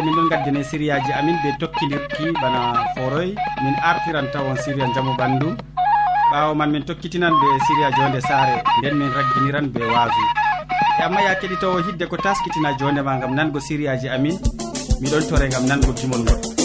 hannde min ɗon gaddine sériyaji amin ɓe tokkidirki bana foroy. Min artiran tawon séria jaamu ɓandu. Ɓawo man min tokkitinan ɓe séria jonde saare. Nden min ragginiran ɓe waasu e amma ya keɗitowo hidde ko taskitina jondema gam nango sériyaji amin. Miɗon tore gam nango gimol ngol.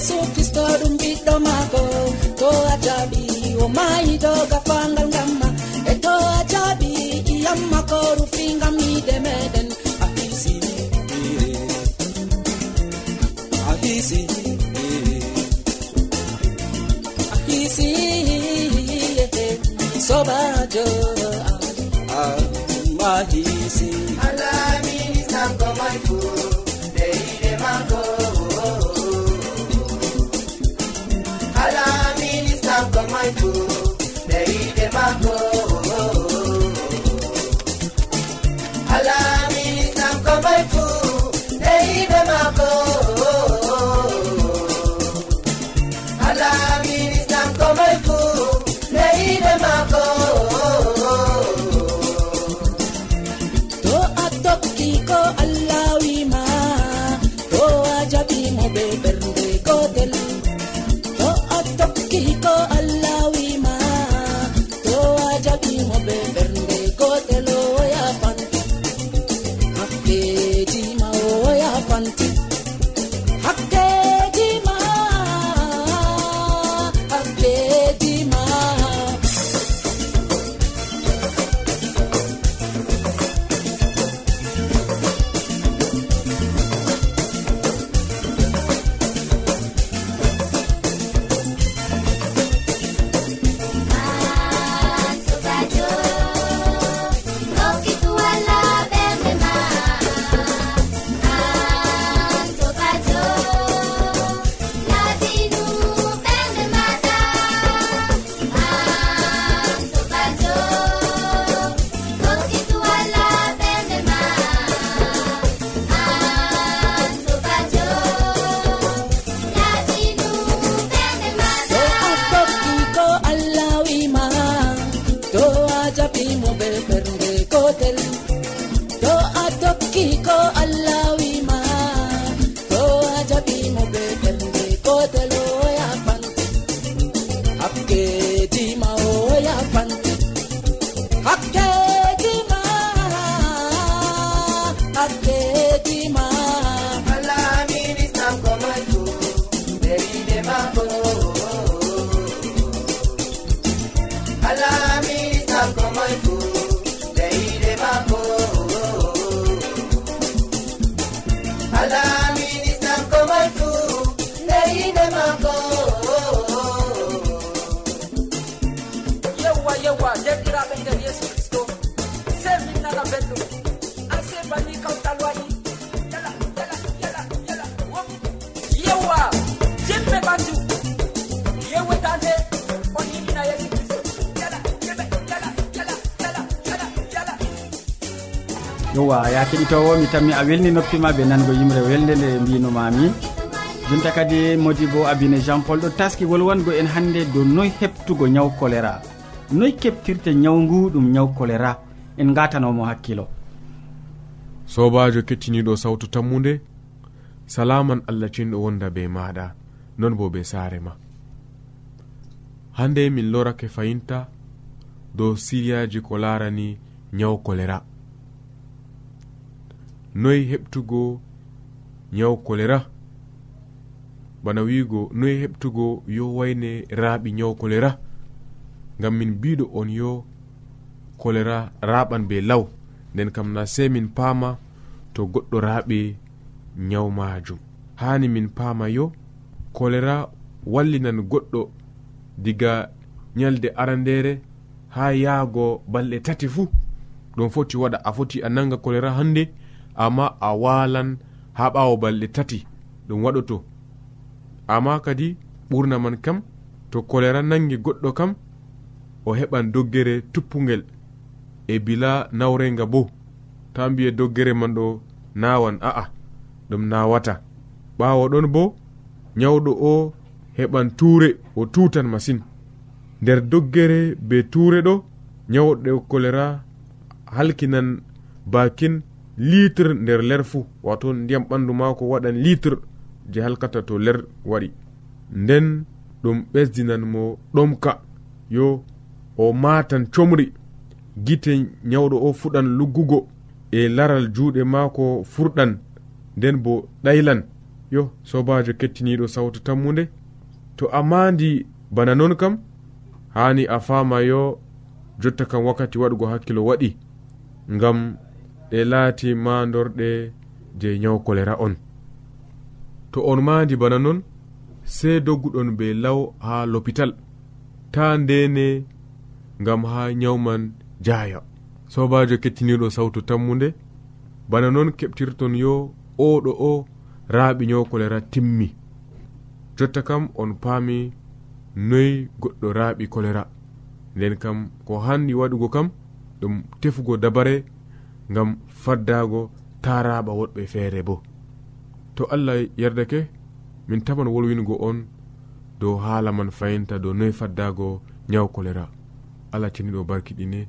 yesu kristo ɗum ɓiɗɗo maako. To a jaɓi o mayidoga fangal ngamma e to a jaɓi iyamma ko rufingam yiide meɗen a hisini a hisini a hisi sobajo yowa ya keɗitowo mi tammi a welni noppima ɓe nango yimre welde nde mbinomami jonta kadi modi bo abine jean paul ɗo taski wolwango en hannde dow noy heɓtugo ñaw choléra noy keɓtirte ñaw ngu ɗum ñaw choléra en gatanomo hakkilo. Sobajo kettiniɗo sawtu tammude salaman allah cinɗo wonda be maɗa non bo be saare ma. Hande min lorake fayinta dow siriyaji ko larani nyaw choléra noyi heɓtugo ñaw choléra bana wiigo noyi heɓtugo yo wayne raaɓi ñaw choléra ngam min mbiɗo on yo choléra raɓan be law. Nden kam na sey min paama to goɗɗo raaɓi ñaw majum hani min paama yo choléra wallinan goɗɗo diga ñalde arandere ha yaago balɗe tati fuu. Ɗum foti waɗa a foti a nanga choléra hannde amma a walan ha ɓawo balɗe tati ɗum waɗoto. Amma kadi ɓurna man kam to kolera nangi goɗɗo kam o heɓan doggere tuppugel e bila nawrenga bo. Ta mbiye doggere man ɗo nawan a'a ɗum nawata ɓawo ɗon bo nyawɗo o heɓan tuure o tutan masin. Nder doggere be tuure ɗo nyawɗo kolera halkinan bakin litre nder ler fuu wato ndiyam ɓandu maako waɗan litre je halkata to ler waɗi. Nden ɗum ɓesdinan mo ɗomka. Yo o matan comri. Gite nyawɗo o fuɗan luggugo. E laral juuɗe maako furɗan. Nden bo ɗaylan. Yo sobajo kettiniɗo sawtu tammude to a mandi bana non kam hani a fama yo jotta kam wakkati waɗugo hakkilo waɗi. Ngam ɗe laati mandorɗe je nyaw kolera on. To on mandi bana non sey dogguɗon be law ha lopital ta ndene ngam ha nyawman jaya sobajo kettiniɗo sawtu tammude bana non keɓtirton yo oɗo o raaɓi nyaw kolera timmi. Jotta kam on paami noyi goɗɗo raaɓi kolera. Nden kam ko hanndi waɗugo kam ɗum tefugo dabare gam faddago taraɓa woɗɓe feere bo. To allah yerdake min taman wolwingo on dow haala man fayinta dow noyi faddago nyawu choléra allah ceniɗo barkiɗine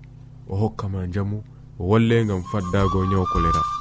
o hokkama jamu o walle gam faddago nyawu choléra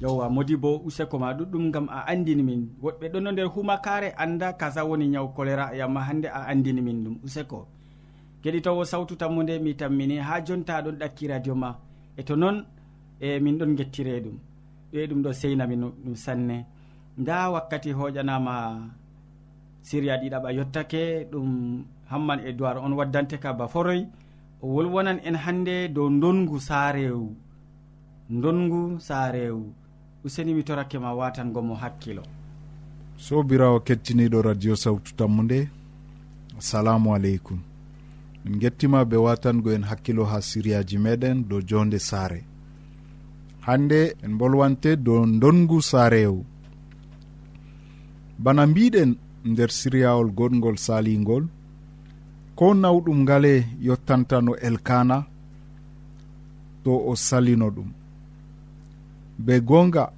yewwa modi bo useko ma ɗuɗɗum gam a andini min. Woɗɓe ɗon no nder humakare anda kaza woni nyaw choléra yamma hande a andini min ɗum useko. Keɗitowo sawtu tammu nde mi tammini ha jonta ɗon ɗakki radio ma. E to noon e min ɗon gettire ɗum. Ɗoe ɗum ɗo seynami ɗum sanne. Nda wakkati hoƴanama siriya ɗiɗaɓa yottake ɗum hamman e dowar on waddante ka ba foroy. O wolwonan en hande dow dongu saarewu. Dongu saarewu. useni mi torake ma watangomo hakkilo. Sobirawo kettiniɗo radio sawtu tammu nde assalamu aleykum. Min gettima be watango en hakkilo ha siriyaji meɗen dow jonde saare. Hande en bolwante dow dongu saarewu bana mbiɗen nder siriyawol goɗgol salingol ko nawɗum ngale yottantano elkana to o salino ɗum. be gonga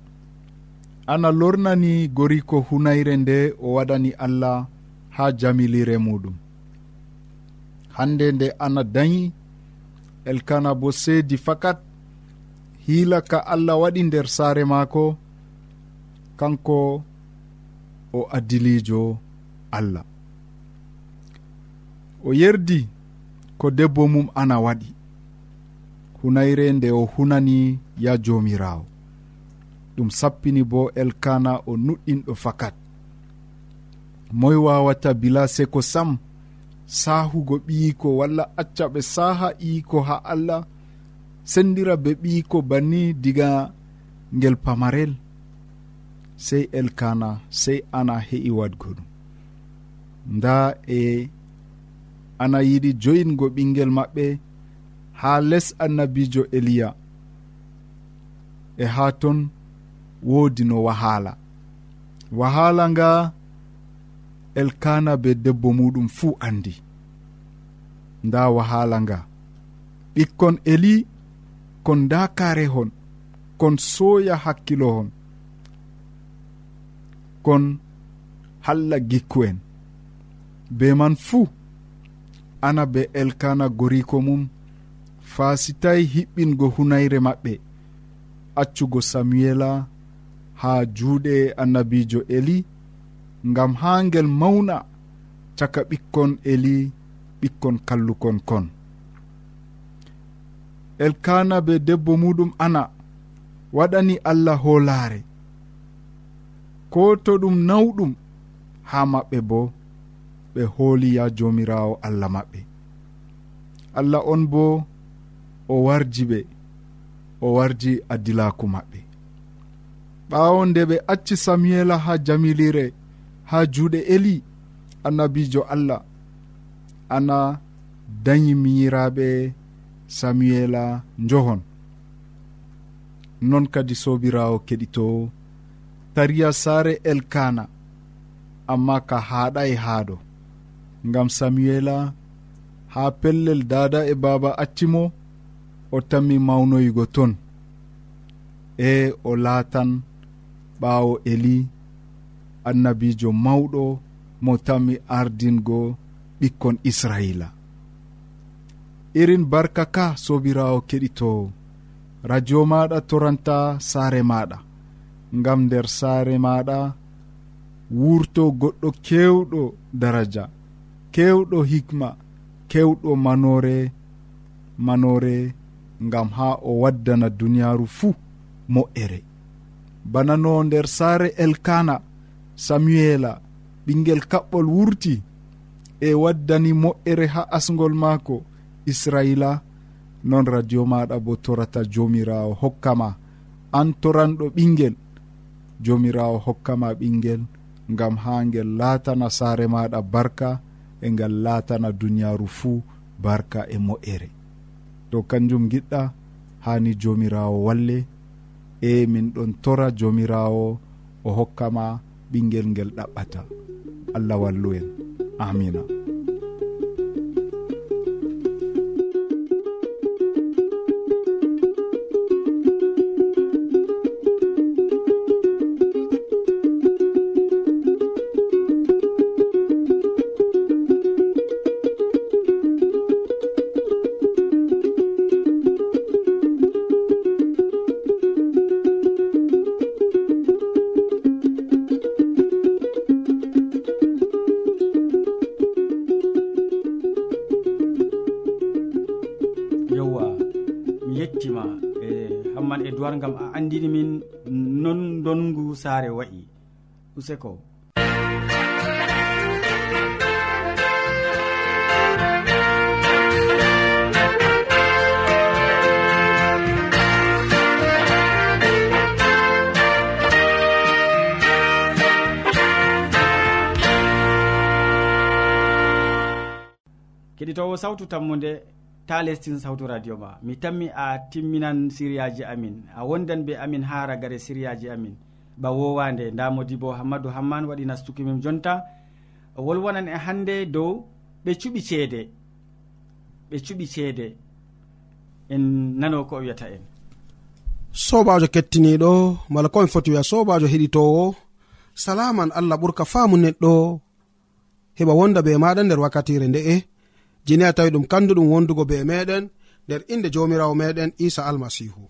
ana lornani goriko hunayre nde o waɗani allah ha jamilire muɗum. Hande nde ana dañi elkana bo seedi fakat hiila ka allah waɗi nder saare maako kanko o adilijo allah. O yerdi ko debbo mum ana waɗi hunayre nde o hunani ya jomirawo ɗum sappini bo elkana o nuɗɗinɗo fakat. Moy wawata bila seko sam sahugo ɓiyiko walla acca ɓe saha iyiko ha allah sendira be ɓiyiko banni diga ngel pamarel sey elkana sey ana heƴi wadgo ɗum. Nda e ana yiɗi joyingo ɓinguel maɓɓe ha les annabijo eliya e ha ton woodi no wahaala. Wahaala nga elkana be debbo muɗum fuu andi nda wahaala nga. Ɓikkon eli kon dakare hon kon sooya hakkilohon kon halla gikku en. Be man fuu ana be elkana goriko mum fasitay hiɓɓingo hunayre maɓɓe accugo samuela ha juuɗe annabijo eli ngam ha ngel mawna caka ɓikkon eli ɓikkon kallukon kon. Elkana be debbo muɗum ana waɗani allah hoolaare. Ko to ɗum nawɗum ha maɓɓe bo ɓe hooli ya jomirawo allah maɓɓe. Allah on bo o warji ɓe o warji addilaku maɓɓe. ɓawo nde ɓe acci samuela ha jamilire ha juuɗe eli annabijo allah. Ana dañi miyiraɓe samuela njohon. Non kadi sobirawo keɗito tariya saare elkana amma ka haaɗa e haaɗo ngam samuela ha pellel dada e baba accimo o tammi mawnoygo ton. E o laatan ɓaawo eli annabijo mawɗo mo tami ardingo ɓikkon israila. Irin barka ka sobirawo keɗitowo radio maɗa toranta saare maɗa. Ngam nder saare maɗa wurto goɗɗo kewɗo daraja kewɗo hikma kewɗo manore manore ngam ha o waddana duniyaru fuu moƴƴere bana no nder saare elkana samuela ɓinguel kaɓɓol wurti e waddani moƴƴere ha asgol maako israila. Non radio maɗa bo torata jomirawo hokkama. An toranɗo ɓinguel jomirawo hokkama ɓinguel gam ha guel laatana saare maɗa barka e ngal laatana duniyaru fuu barka e moƴƴere. To kanjum giɗɗa hani jomirawo walle e min ɗon tora jomirawo o hokkama ɓinguel ngel ɗaɓɓata. Allah wallu en amina. amadou war gam a andini min non dongu saare wayi useko keɗitowo sawtu tammude ta lestin sawtu radio ma mi tammi a timminan siriyaji amin. A wondan be amin ha ragare siriyaji amin. Ba wowande nda modi bo hammadou hamman waɗi nastuki min jonta. O wolwonan e hande dow ɓe cuɓi ceede. Ɓe cuɓi ceede. En nano ko o wiyata en. Sobajo kettiniɗo mala komi foti wiya sobajo heɗitowo. Salaman allah ɓurka faamu neɗɗo. Heɓa wonda be maɗa nder wakkatire nde'e jini a tawi ɗum kanduɗum wondugo be meɗen nder inde jomirawo meɗen isa almasihu.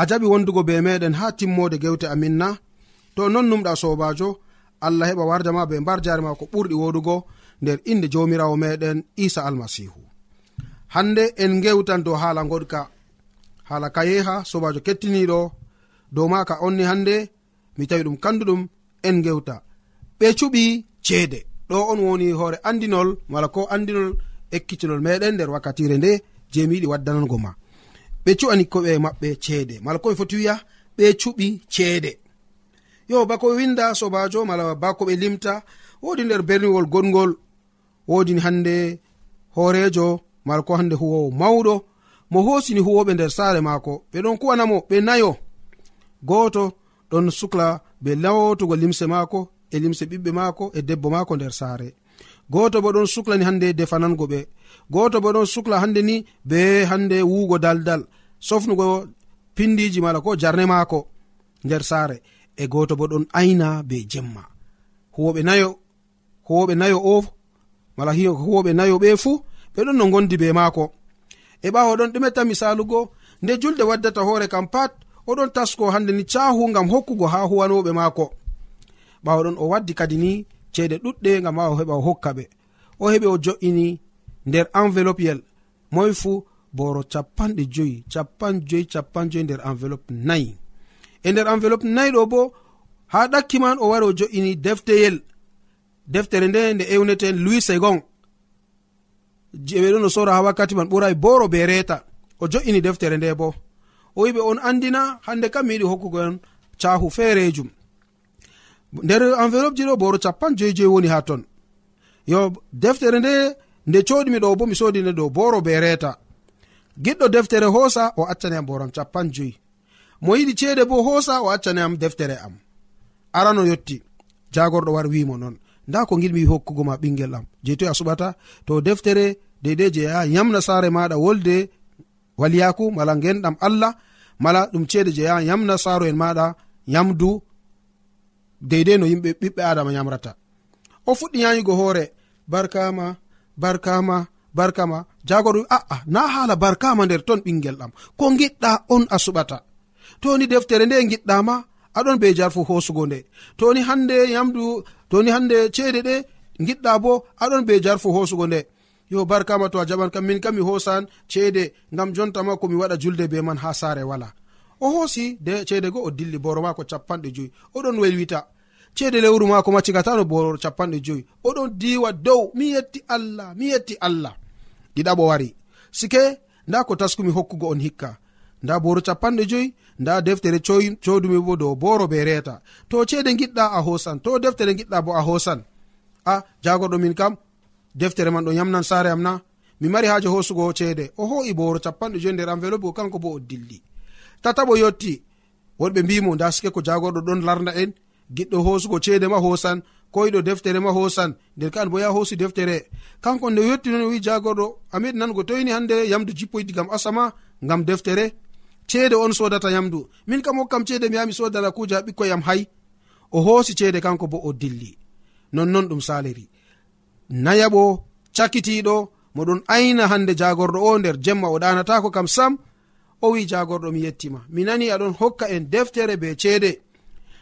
A jaɓi wondugo be meɗen ha timmode gewte amin na to non numɗa sobajo allah heɓa wardama be mbar jare ma ko ɓurɗi woɗugo nder inde jomirawo meɗen isa almasihu. Hande en gewtan dow haala goɗka haala kayeha sobajo kettiniɗo dow maka onni hande mi tawi ɗum kanduɗum en gewta. Ɓe cuɓi ceede ɗo on woni hoore andinol mala ko andinol ekkitinol meɗen nder wakkatire nde je mi yiɗi waddanango ma. Ɓe cu'ani koɓe maɓɓe ceede. Mala koɓe foti wiya ɓe cuɓi ceede. Yo bako ɓe winda sobajo mala bako ɓe limta wodi nder berniwol goɗgol wodini hande horejo mala ko hande huwowo mawɗo. Mo hosini huwoɓe nder saare maako ɓe ɗon kuwanamo ɓe nayo. Goto ɗon sukla be lawotugo limse maako e limse ɓiɓɓe maako e debbo maako nder saare. goto bo ɗon suklani hande defanango ɓe. Goto bo ɗon sukla hande ni be hande wuugo daldal. Sofnugo pindiji mala ko jarne maako nder saare. E goto bo ɗon aina be jemma. Huwoɓe nayo huwoɓe nayo o mala huwoɓe nayo ɓe fuu ɓeɗon no gondi be maako. E ɓawo ɗon ɗumeta misalugo nde julde waddata hoore kam pat oɗon tasko hande ni cahu gam hokkugo ha huwanoɓe maako. Ɓawo ɗon o waddi kadi ni ceede ɗuɗɗe gam ha o heɓa o hokka ɓe. O heɓi o jo'ini nder enveloppe yel. Moy fu boro capanɗe joyi capan joyi capan joyi nder enveloppe nayi. E nder enveloppe nayi ɗo bo ha ɗakki man o wari o jo'ini defteyel deftere nde nde ewneten louis segon. Je ɓe ɗon o sora ha wakkati man ɓuray boro be reta o jo'ini deftere nde bo. O wiɓe on andina hande kam mi yiɗi hokkugo en cahu feerejum nder enveloppe ji ɗo boro capan joyi joyi woni ha ton. Yo deftere nde nde coɗimi ɗo bo mi sodine dow boro be reta giɗɗo deftere hoosa o accaniyam boram capan joyi mo yiɗi ceede bo hoosa o accaniyam deftere am. Arano yotti. Jagorɗo wari wimo noon nda ko giɗmi hokkugo ma ɓingel am. Je toy a suɓata to deftere deidei je yaha yamna saare maɗa wolde waliyaku mala genɗam allah mala ɗum ceede je yaha yamna saaro en maɗa yamdu deydei no yimɓe ɓiɓɓe adama yamrata o fuɗɗi yayugo hoore barkama barkama barkama. Jagoɗo aa na hala barkama nder ton ɓingel ɗam. Ko giɗɗa on a suɓata. Toni deftere nde giɗɗama aɗon be jarfu hosugo nde. Toni hande yamdu toni hande ceede ɗe giɗɗa bo aɗon be jarfu hosugo nde. Yo barkama to a jaɓan kam min kam mi hosan ceede. Ngam jontama komi waɗa julde be man ha saare wala. o hoosi ceede go o dilli boro maako capanɗe joyi. Oɗon welwita. Ceede lewru maako ma cigatano boro capanɗe joyi. Oɗon diwa dow. Mi yetti allah mi yetti allah. Ɗiɗaɓo wari. Sike nda ko taskumi hokkugo on hikka. Nda boro capanɗe joyi nda deftere codumi bo dow boro be reeta. To ceede giɗɗa a hosan to deftere giɗɗa bo a hosan a jagoɗo min kam deftere man ɗo yamnan saare am na mi mari haaje hosugo ceede. O ho'i boro capanɗe joyi nder enveloppe go kanko bo o dilli. tataɓo yotti. Wonɓe mbimo nda sike ko jagorɗo ɗon larda en. Giɗɗo hosugo ceede ma hosan koyiɗo deftere ma hosan. Nder ka bo ya hosi deftere. Kanko nde yetti non wi jagorɗo amed nango toyni hande yamdu jippoydi gam asama gam deftere. Ceede on sodata yamdu. Min kam hokkam ceede mi yami sodana kuja ha ɓikkoyam hay. O hoosi ceede kanko bo o dilli. Nonnon ɗum saliri nayaɓo cakitiɗo moɗon ayna hande jagorɗo o nder jemma o ɗanatako kam sam o wi jagorɗo mi yettima. Mi nani aɗon hokka en deftere be ceede.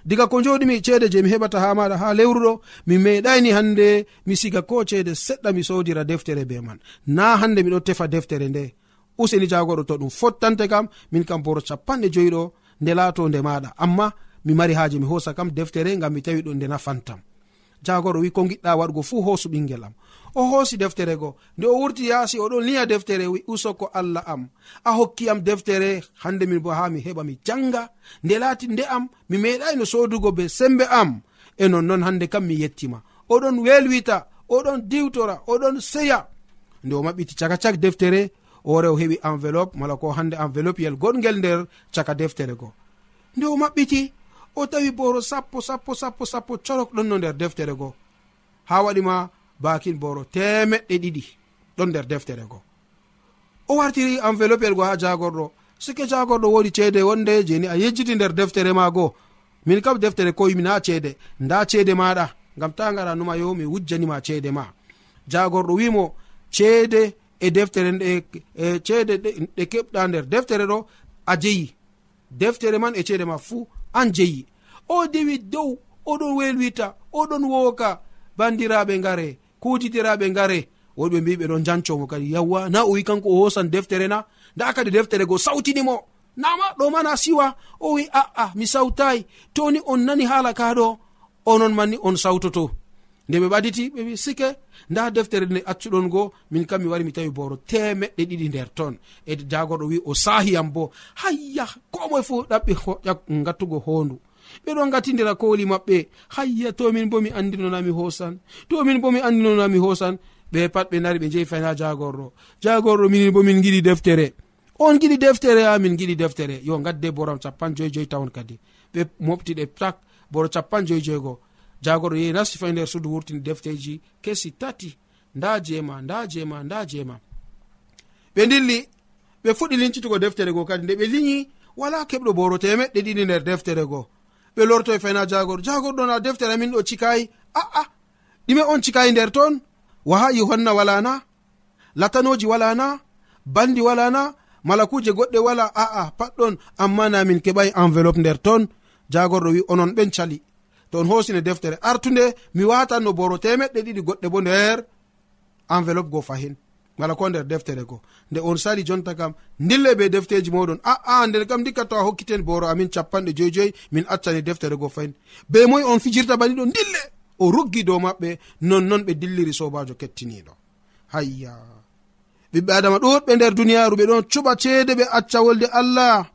Diga ko joɗimi ceede je mi heɓata ha maɗa ha lewruɗo mi meɗani hande mi siga ko ceede seɗɗa mi sodira deftere be man. Na hande miɗo tefa deftere nde. Useni jagoɗo to ɗum fottante kam min kam boro capanɗe joyiɗo nde laato nde maɗa amma mi mari haaji mi hosa kam deftere ngam mi tawi ɗo nde nafantam. Jagoɗo wi ko giɗɗa waɗugo fuu hosu ɓingel am. o hoosi deftere go. Nde o wurti yaasi oɗon liya deftere wi usoko allah am. A hokki am deftere hande min bo ha mi heɓa mi janga nde laati nde am mi meeɗayno sodugo be sembe am. E nonnon hande kam mi yettima oɗon welwita oɗon diwtora oɗon seya. Nde o maɓɓiti caka cak deftere ore o heɓi enveloppe mala ko hande enveloppe yel goɗgel nder caka deftere go. Nde o maɓɓiti o tawi boro sappo sappo sappo sappo corok ɗon no nder deftere go. Ha waɗima bakin boro temeɗɗe ɗiɗi ɗon nder deftere go o wartiri enveloppe el go ha jagorɗo. Sike jagorɗo wodi ceede wonde jeni a yejjiti nder deftere ma go min kam deftere koyemi na ceede nda ceede maɗa gam ta gara numa yo mi wujjanima ceede ma. Jagorɗo wimo ceede e deftere e ceede ɗe keɓɗa nder deftere ɗo a jeyi. Deftere man e ceede ma fuu an jeyi. O dewi dow oɗon welwita oɗon wooka bandiraɓe ngare kutitiraɓe ngare. Woɗɓe mbi ɓe ɗon jancomo kadi yawwa na o wi kanko o hosan deftere na? Nda kadi deftere go sawtinimo nama ɗo mana siwa. O wi aa mi sawtayi toni on nani haala kaɗo onon manni on sawtoto. Nde ɓe ɓaditi ɓe wi sike. Nda deftere nde accuɗon go min kam mi wari mi tawi boro temeɗɗe ɗiɗi nder ton. E jagorɗo wi o sahiyam bo. Hayya ko moe fu ɗaɓɓi gattugo hondu. ɓeɗo gatidira koli maɓɓe. Hayya tomin bo mi andinonami hosan tomin bo mi andinonami hosan ɓe pat ɓe nari ɓe jeyi fayin ha jagorɗo jagorɗo minin bo min giɗi deftere. On giɗi deftere a min giɗi deftere. Yo gadde boram capan joyi joyi tawon kadi. Ɓe moftiɗe tak boro capan joyi joygo. Jagorɗo yehi nasti fay e nder suudu wurtini defteji kesi tati. Nda jeema nda jeema nda jeema. Ɓe dilli ɓe fuɗɗi lincitugo deftere go kadi. Nde ɓe liñi wala keɓɗo boro temeɗɗe ɗiɗi nder deftere goo ɓe lorto e fayna jagor. Jagor ɗon a deftere amin ɗo cikayi aa ɗime on cikayi nder ton. Waha yohanna walana latanoji walana bandi walana malakuje goɗɗe wala. Aa patɗon amma na min keɓai enveloppe nder ton. Jagorɗo wi onon ɓen cali. To on hosine deftere. Artunde mi watan no boro temeɗɗe ɗiɗi goɗɗe bo nder enveloppe go fahin. wala ko nder deftere ko. Nde on sali jonta kam dille be defteji moɗon aa ah, ah, nden kam dikka to a hokkiten boro amin capanɗe joyjoyi min accani deftere go fayin. Be moy on fijirta bani ɗo dille o ruggi dow maɓɓe nonnon ɓe dilliri sobajo kettiniɗo. Hayya. Ɓiɓɓe adama ɗuɗɓe nder duniyaru ɓe ɗon cuɓa ceede ɓe acca wolde allah.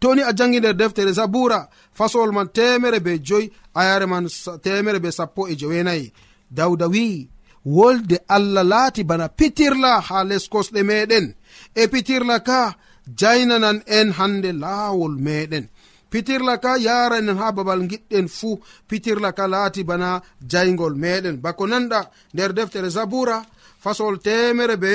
Toni a jangi nder deftere zabura fasowol man temere be joyi ayare man temere be sappo e jewenayi dawda wi'i wolde allah laati bana pitirla ha les kosɗe meɗen. E pitirla ka jaynanan en hande laawol meɗen. Pitirla ka yaranen ha babal giɗɗen fuu pitirla ka laati bana jaygol meɗen. Bako nanɗa nder deftere zabura fasol temere be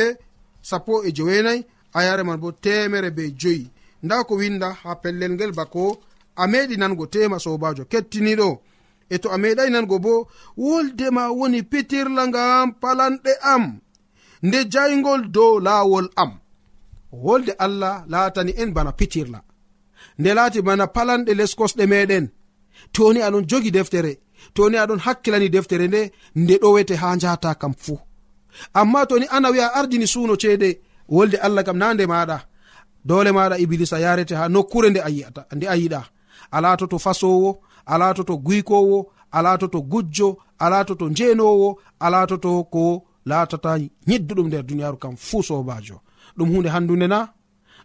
sappo e jowenayi ayare man bo temere be joyi. Nda ko winda ha pellel ngel bako a meɗi nango tema sobajo kettiniɗo. e to a meɗai nango bo woldema woni pitirla ngam palanɗe am nde jaygol dow laawol am. Wolde allah laatani en bana pitirla. Nde laati bana palanɗe les kosɗe meɗen toni aɗon jogi deftere toni aɗon hakkilani deftere nde nde ɗowete ha njata kam fuu. Amma toni ana wi'a ardini suuno ceede wolde allah kam na nde maɗa dole maɗa iblisa yarete ha nokkure nde a yi'ata nde a yiɗa. A latoto fasowo ala to guykowo ala to gujjo ala to njenowo ala to ko latata yedduɗum nder duniyaru kam fuu sobajo ɗum hunde handunde na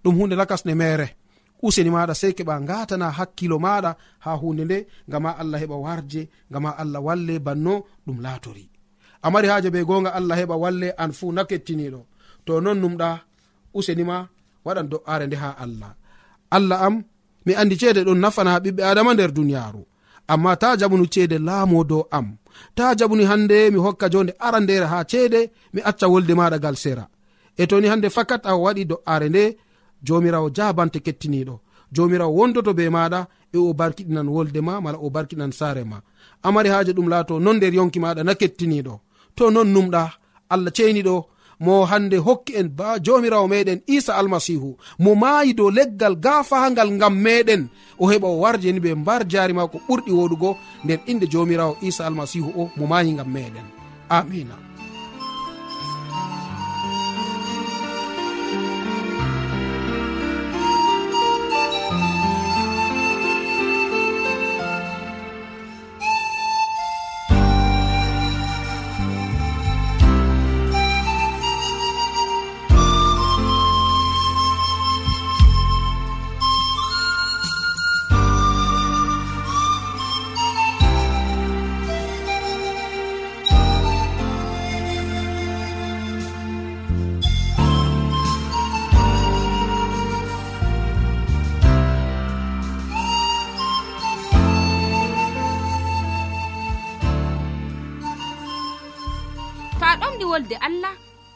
ɗum hunde lakasne mere useni maɗa sey keɓa gatana hakkilo maɗa ha hunde nde gama allah heɓa warje gama allah walle banno ɗum latori amari haaje be gonga allah heɓa walle an fuu na kettiniɗo to non numɗa usenima waɗan do'are nde ha allah. Allah am mi andi ceede ɗon nafana ha ɓiɓɓe adama nder duniyaru amma ta jaɓunu ceede laamo dow am. Ta jaɓuni hande mi hokka jonde arandere ha ceede mi acca wolde maɗa gal sera. E toni hande fakat a waɗi do'are nde jomirawo jabante kettiniɗo jomirawo wondoto be maɗa e o barkiɗinan wolde ma mala o barkiɗinan saare ma. Amari haaje ɗum laato non nder yonki maɗa na kettiniɗo to non numɗa allah ceniɗo mo hande hokki en ba jomirawo meɗen isa almasihu. Mo maayi dow leggal gafahangal ngam meɗen. O heɓa o warjeni ɓe mbar jari ma ko ɓurɗi woɗugo. Nder inde jomirawo isa almasihu o mo maayi ngam meɗen. Amina.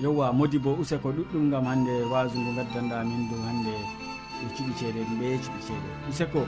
yowa modi bo use ko ɗuɗɗum gam hande wasu ngu gaddanɗa min dow hande e cuɓi ceeɗen ɓe cuɓi ceeɗe useko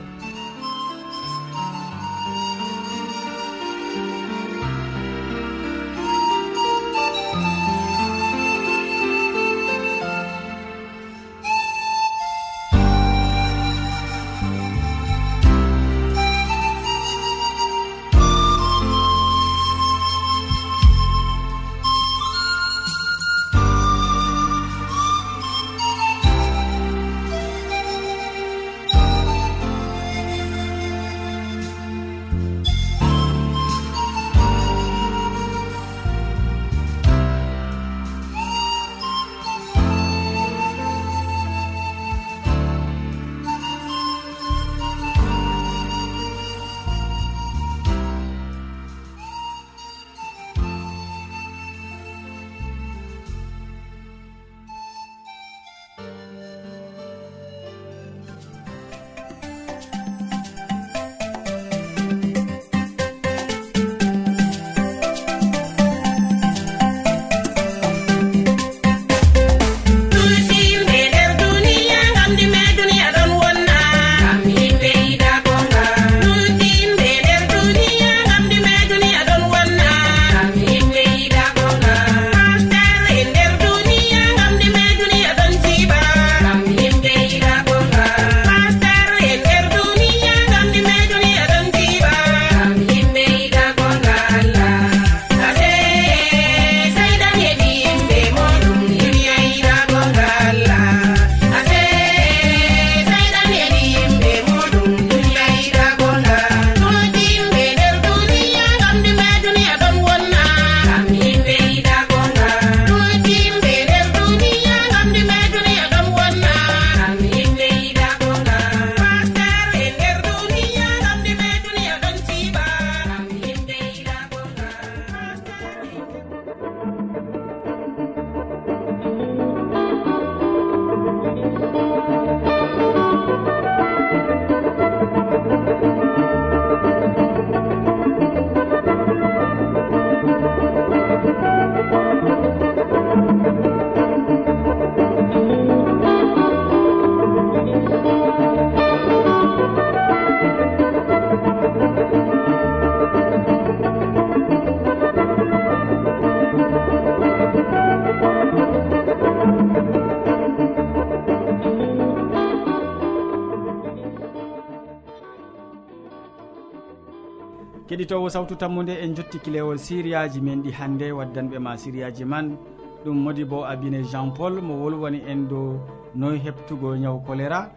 keɗitowo sawtu tammude en jotti kilewol siriyaji men ɗi hannde waddanɓe ma siriyaji man. Ɗum modi bo abine jean paul mo wolwani en dow noy heɓtugo ñaw choléra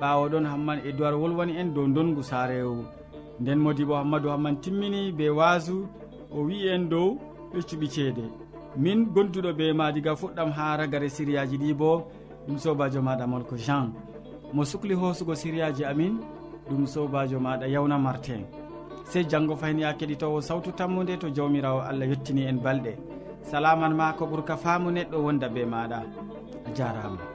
ɓawo ɗon hamman edoird wolwani en dow dongu saarewu nden modi bo hammadou hamman timmini be wasu o wi en dow ɓeccuɓi ceede. Min gonduɗo be ma diga fuɗɗam ha ragare siriyaji ɗi bo ɗum sobajo maɗa molko jean. Mo sukli hosugo siriyaji amin ɗum sobajo maɗa yawna martin sey janngo fayin ya keɗitowo sawtu tammude to jawmirawo allah yettini en balɗe. Salaman ma ko ɓuurka faamu neɗɗo wonda be maɗa. A jarama.